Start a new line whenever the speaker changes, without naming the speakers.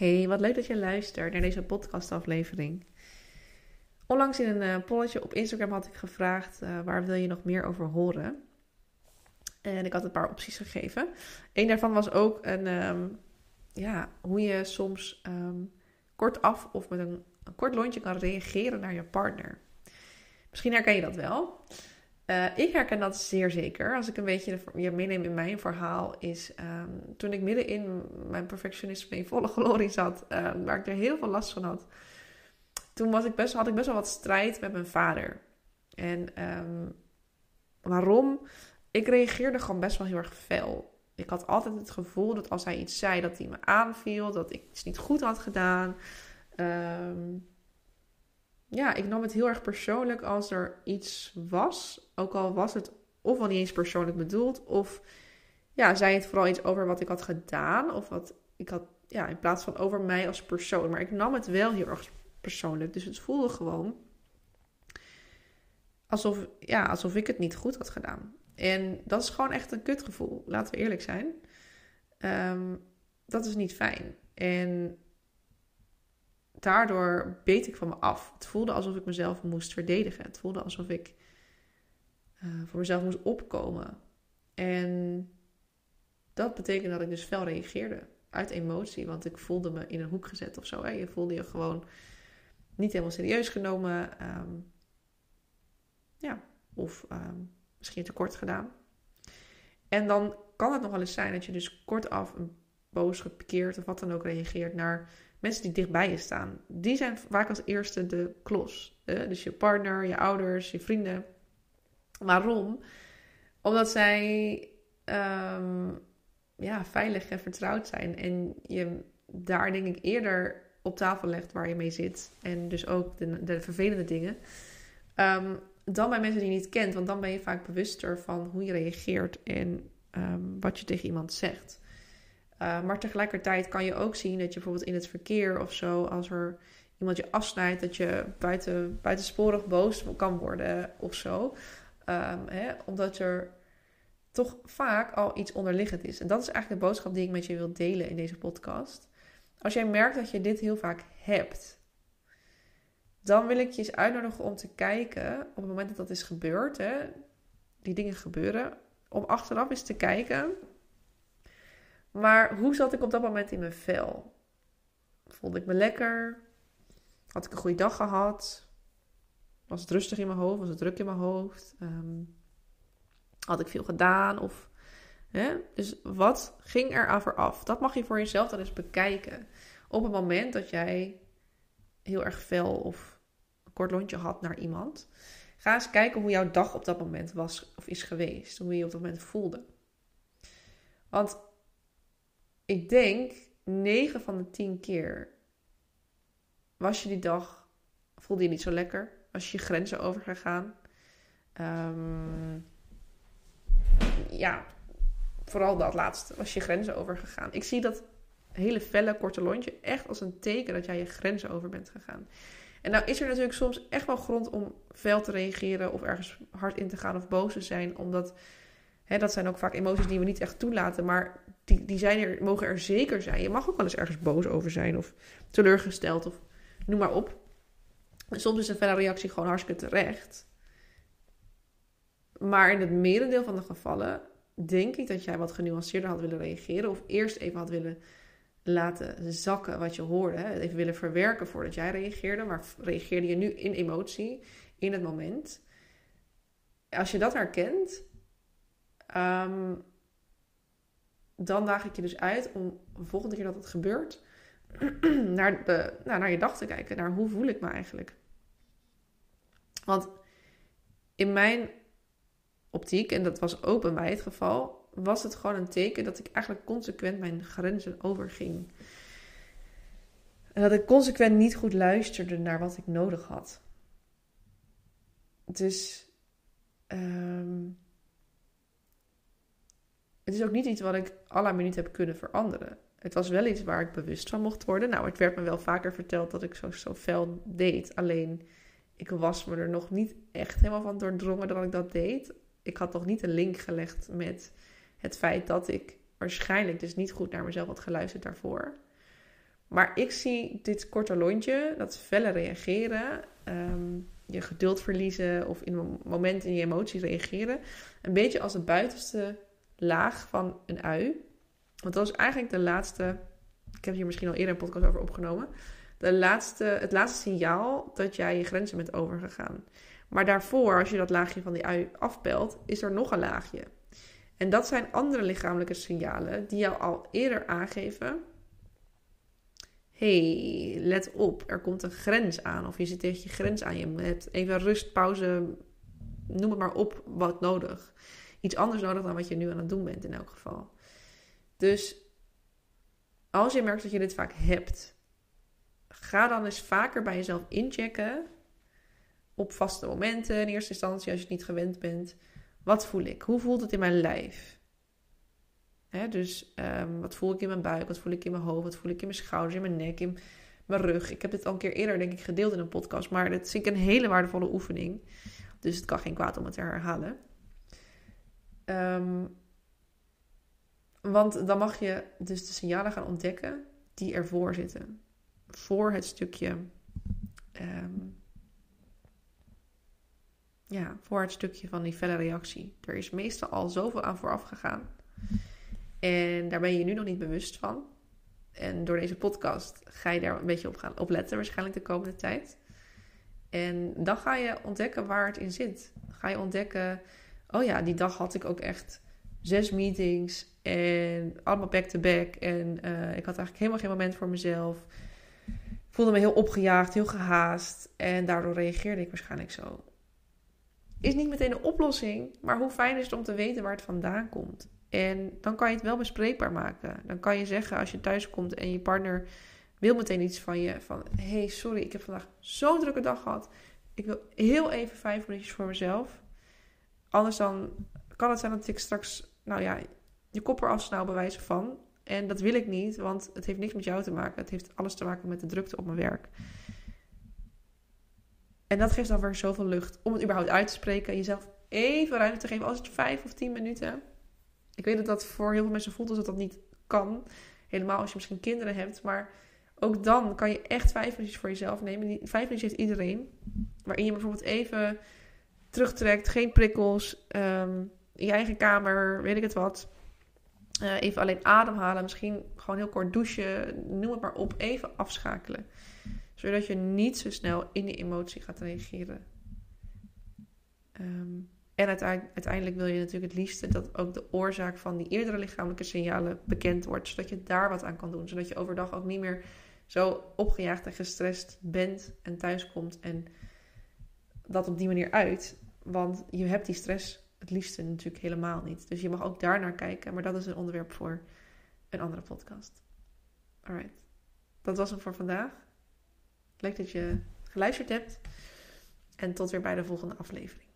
Hey, wat leuk dat je luistert naar deze podcastaflevering. Onlangs in een uh, polletje op Instagram had ik gevraagd: uh, waar wil je nog meer over horen? En ik had een paar opties gegeven. Een daarvan was ook een, um, ja, hoe je soms um, kortaf of met een, een, kort lontje kan reageren naar je partner. Misschien herken je dat wel. Uh, ik herken dat zeer zeker. Als ik een beetje je meeneem in mijn verhaal, is um, toen ik midden in mijn perfectionisme in volle glorie zat, uh, waar ik er heel veel last van had, toen was ik best, had ik best wel wat strijd met mijn vader. En um, waarom? Ik reageerde gewoon best wel heel erg fel. Ik had altijd het gevoel dat als hij iets zei, dat hij me aanviel, dat ik iets niet goed had gedaan. Um, ja, ik nam het heel erg persoonlijk als er iets was. Ook al was het ofwel niet eens persoonlijk bedoeld. Of ja, zei het vooral iets over wat ik had gedaan. Of wat ik had, ja, in plaats van over mij als persoon. Maar ik nam het wel heel erg persoonlijk. Dus het voelde gewoon alsof, ja, alsof ik het niet goed had gedaan. En dat is gewoon echt een kutgevoel. Laten we eerlijk zijn. Um, dat is niet fijn. En daardoor beet ik van me af. Het voelde alsof ik mezelf moest verdedigen. Het voelde alsof ik uh, voor mezelf moest opkomen. En dat betekende dat ik dus fel reageerde. Uit emotie, want ik voelde me in een hoek gezet of zo. Hè. Je voelde je gewoon niet helemaal serieus genomen. Um, ja, of um, misschien tekort gedaan. En dan kan het nog wel eens zijn dat je dus kortaf een boos, gepikeerd of wat dan ook reageert naar mensen die dichtbij je staan. Die zijn vaak als eerste de klos. Dus je partner, je ouders, je vrienden. Waarom? Omdat zij um, ja, veilig en vertrouwd zijn. En je daar denk ik eerder op tafel legt waar je mee zit. En dus ook de, de vervelende dingen. Um, dan bij mensen die je niet kent. Want dan ben je vaak bewuster van hoe je reageert en um, wat je tegen iemand zegt. Uh, maar tegelijkertijd kan je ook zien dat je bijvoorbeeld in het verkeer of zo, als er iemand je afsnijdt, dat je buiten, buitensporig boos kan worden of zo. Um, hè, omdat er toch vaak al iets onderliggend is. En dat is eigenlijk de boodschap die ik met je wil delen in deze podcast. Als jij merkt dat je dit heel vaak hebt, dan wil ik je eens uitnodigen om te kijken op het moment dat dat is gebeurd, hè, die dingen gebeuren, om achteraf eens te kijken maar hoe zat ik op dat moment in mijn vel? Voelde ik me lekker? Had ik een goede dag gehad? Was het rustig in mijn hoofd? Was het druk in mijn hoofd? Um, had ik veel gedaan? Of, hè? Dus wat ging er aan? Dat mag je voor jezelf dan eens bekijken. Op het moment dat jij heel erg fel of een kort lontje had naar iemand. Ga eens kijken hoe jouw dag op dat moment was of is geweest. Hoe je je op dat moment voelde. Want ik denk 9 van de 10 keer was je die dag, voelde je niet zo lekker, was je je grenzen overgegaan. Um, ja, vooral dat laatste, was je grenzen overgegaan. Ik zie dat hele felle korte lontje echt als een teken dat jij je grenzen over bent gegaan. En nou is er natuurlijk soms echt wel grond om fel te reageren of ergens hard in te gaan of boos te zijn, omdat hè, dat zijn ook vaak emoties die we niet echt toelaten, maar die, die zijn er, mogen er zeker zijn. Je mag ook wel eens ergens boos over zijn of teleurgesteld of noem maar op. Soms is een felle reactie gewoon hartstikke terecht. Maar in het merendeel van de gevallen denk ik dat jij wat genuanceerder had willen reageren. Of eerst even had willen laten zakken wat je hoorde. Even willen verwerken voordat jij reageerde. Maar reageerde je nu in emotie, in het moment. Als je dat herkent, um, dan daag ik je dus uit om de volgende keer dat het gebeurt, naar, nou, naar je dag te kijken. Naar hoe voel ik me eigenlijk. Want in mijn optiek, en dat was ook bij mij het geval, was het gewoon een teken dat ik eigenlijk consequent mijn grenzen overging. En dat ik consequent niet goed luisterde naar wat ik nodig had. Dus um, het is ook niet iets wat ik à la minuut heb kunnen veranderen. Het was wel iets waar ik bewust van mocht worden. Nou, het werd me wel vaker verteld dat ik zo, zo fel deed. Alleen, ik was me er nog niet echt helemaal van doordrongen dat ik dat deed. Ik had nog niet een link gelegd met het feit dat ik waarschijnlijk dus niet goed naar mezelf had geluisterd daarvoor. Maar ik zie dit korte lontje, dat felle reageren, ehm, je geduld verliezen of in een moment in je emoties reageren, een beetje als de buitenste laag van een ui. Want dat is eigenlijk de laatste, ik heb hier misschien al eerder een podcast over opgenomen, de laatste, het laatste signaal dat jij je grenzen bent overgegaan. Maar daarvoor, als je dat laagje van die ui afpelt, is er nog een laagje. En dat zijn andere lichamelijke signalen die jou al eerder aangeven. hey, let op, er komt een grens aan. Of je zit tegen je grens aan. Je hebt even rust, pauze, noem het maar op, wat nodig. Iets anders nodig dan wat je nu aan het doen bent in elk geval. Dus als je merkt dat je dit vaak hebt, ga dan eens vaker bij jezelf inchecken. Op vaste momenten in eerste instantie, als je het niet gewend bent. Wat voel ik? Hoe voelt het in mijn lijf? dus um, wat voel ik in mijn buik? Wat voel ik in mijn hoofd? Wat voel ik in mijn schouders, in mijn nek, in mijn rug? Ik heb dit al een keer eerder, denk ik, gedeeld in een podcast. Maar het is een hele waardevolle oefening. Dus het kan geen kwaad om het te herhalen. Um, want dan mag je dus de signalen gaan ontdekken die ervoor zitten. Voor het stukje. Um, ja, voor het stukje van die felle reactie. Er is meestal al zoveel aan vooraf gegaan. En daar ben je nu nog niet bewust van. En door deze podcast ga je daar een beetje op gaan opletten, waarschijnlijk de komende tijd. En dan ga je ontdekken waar het in zit. ga je ontdekken, oh ja, die dag had ik ook echt zes meetings en allemaal back-to-back. En uh, ik had eigenlijk helemaal geen moment voor mezelf. Voelde me heel opgejaagd, heel gehaast. En daardoor reageerde ik waarschijnlijk zo. Is niet meteen een oplossing, maar hoe fijn is het om te weten waar het vandaan komt. En dan kan je het wel bespreekbaar maken. Dan kan je zeggen als je thuis komt en je partner wil meteen iets van je. Van, hey, sorry, ik heb vandaag zo'n drukke dag gehad. Ik wil heel even vijf minuutjes voor mezelf. Anders dan kan het zijn dat ik straks, nou ja, je kop eraf wijze van. En dat wil ik niet, want het heeft niks met jou te maken. Het heeft alles te maken met de drukte op mijn werk. En dat geeft dan weer zoveel lucht om het überhaupt uit te spreken. Jezelf even ruimte te geven, als het vijf of tien minuten. Ik weet dat dat voor heel veel mensen voelt alsof dat niet kan. Helemaal als je misschien kinderen hebt. Maar ook dan kan je echt vijf minuutjes voor jezelf nemen. Vijf minuutjes heeft iedereen. Waarin je bijvoorbeeld even terugtrekt, geen prikkels. Ehm, in je eigen kamer, weet ik het wat. Uh, even alleen ademhalen, misschien gewoon heel kort douchen, noem het maar op. Even afschakelen. Zodat je niet zo snel in die emotie gaat reageren. Um, en uiteindelijk wil je natuurlijk het liefste dat ook de oorzaak van die eerdere lichamelijke signalen bekend wordt. Zodat je daar wat aan kan doen. Zodat je overdag ook niet meer zo opgejaagd en gestrest bent en thuiskomt en dat op die manier uit. Want je hebt die stress het liefste natuurlijk helemaal niet. Dus je mag ook daar naar kijken. Maar dat is een onderwerp voor een andere podcast. Alright. Dat was hem voor vandaag. Leuk dat je geluisterd hebt. En tot weer bij de volgende aflevering.